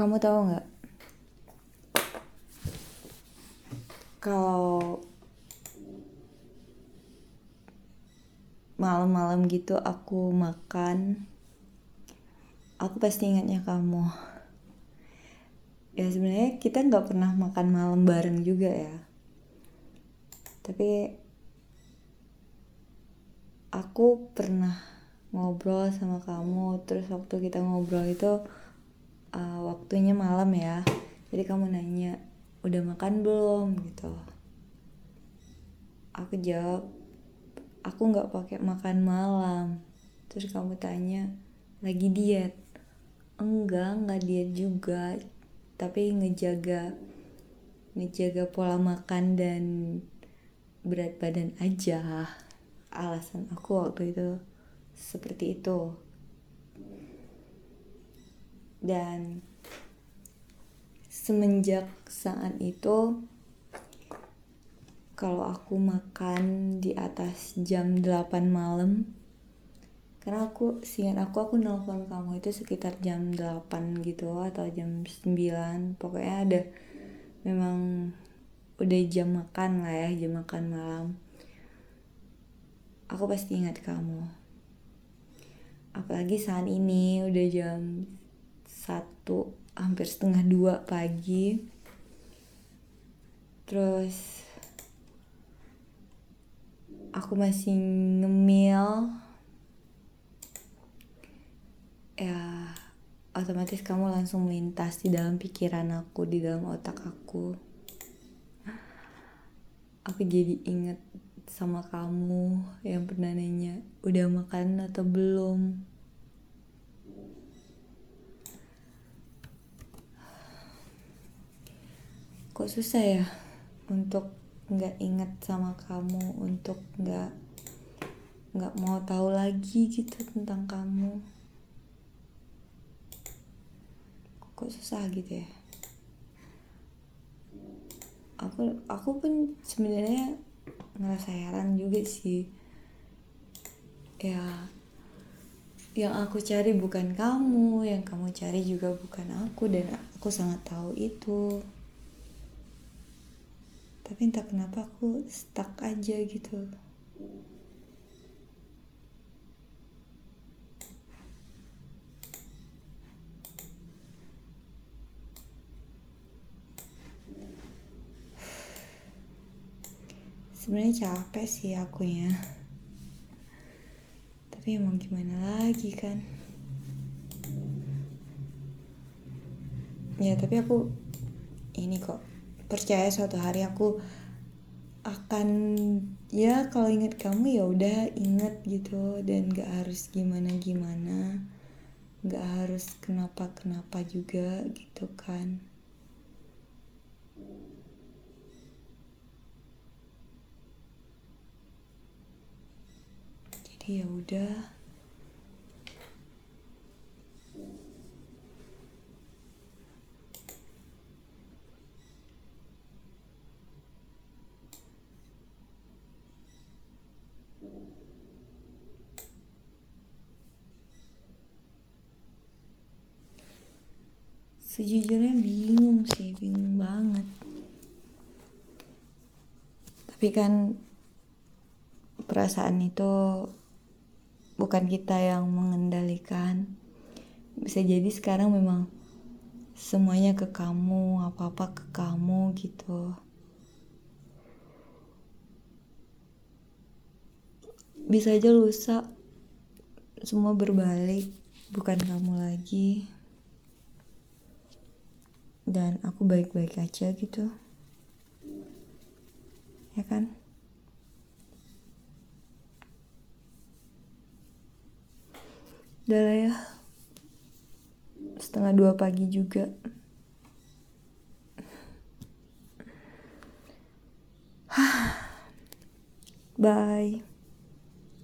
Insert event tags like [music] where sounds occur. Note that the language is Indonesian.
kamu tahu nggak? Kalau malam-malam gitu aku makan aku pasti ingatnya kamu. Ya sebenarnya kita nggak pernah makan malam bareng juga ya. Tapi aku pernah ngobrol sama kamu terus waktu kita ngobrol itu uh, waktunya malam ya. Jadi kamu nanya udah makan belum? Gitu. Aku jawab aku nggak pakai makan malam. Terus kamu tanya lagi diet? Enggak nggak diet juga. Tapi ngejaga ngejaga pola makan dan berat badan aja. Alasan aku waktu itu seperti itu dan semenjak saat itu kalau aku makan di atas jam 8 malam karena aku seingat aku aku nelfon kamu itu sekitar jam 8 gitu atau jam 9 pokoknya ada memang udah jam makan lah ya jam makan malam. Aku pasti ingat kamu. Apalagi saat ini udah jam satu hampir setengah dua pagi. Terus aku masih ngemil. Ya otomatis kamu langsung melintas di dalam pikiran aku di dalam otak aku. Aku jadi inget sama kamu yang pernah nanya udah makan atau belum kok susah ya untuk nggak inget sama kamu untuk nggak nggak mau tahu lagi gitu tentang kamu. Kok susah gitu ya? Aku aku pun sebenarnya ngerasa heran juga sih. Ya yang aku cari bukan kamu yang kamu cari juga bukan aku dan aku sangat tahu itu tapi entah kenapa aku stuck aja gitu. Sebenarnya capek sih aku ya tapi emang gimana lagi kan? Ya tapi aku ini kok percaya suatu hari aku akan ya kalau inget kamu ya udah inget gitu. Dan gak harus gimana gimana gak harus kenapa kenapa juga gitu kan. Jadi ya udah sejujurnya bingung sih bingung banget. Tapi kan perasaan itu bukan kita yang mengendalikan. Bisa jadi sekarang memang semuanya ke kamu apa-apa ke kamu gitu. Bisa aja lusa semua berbalik bukan kamu lagi dan aku baik-baik aja gitu. Ya kan? Udah lah ya. Setengah dua pagi juga. [sighs] Bye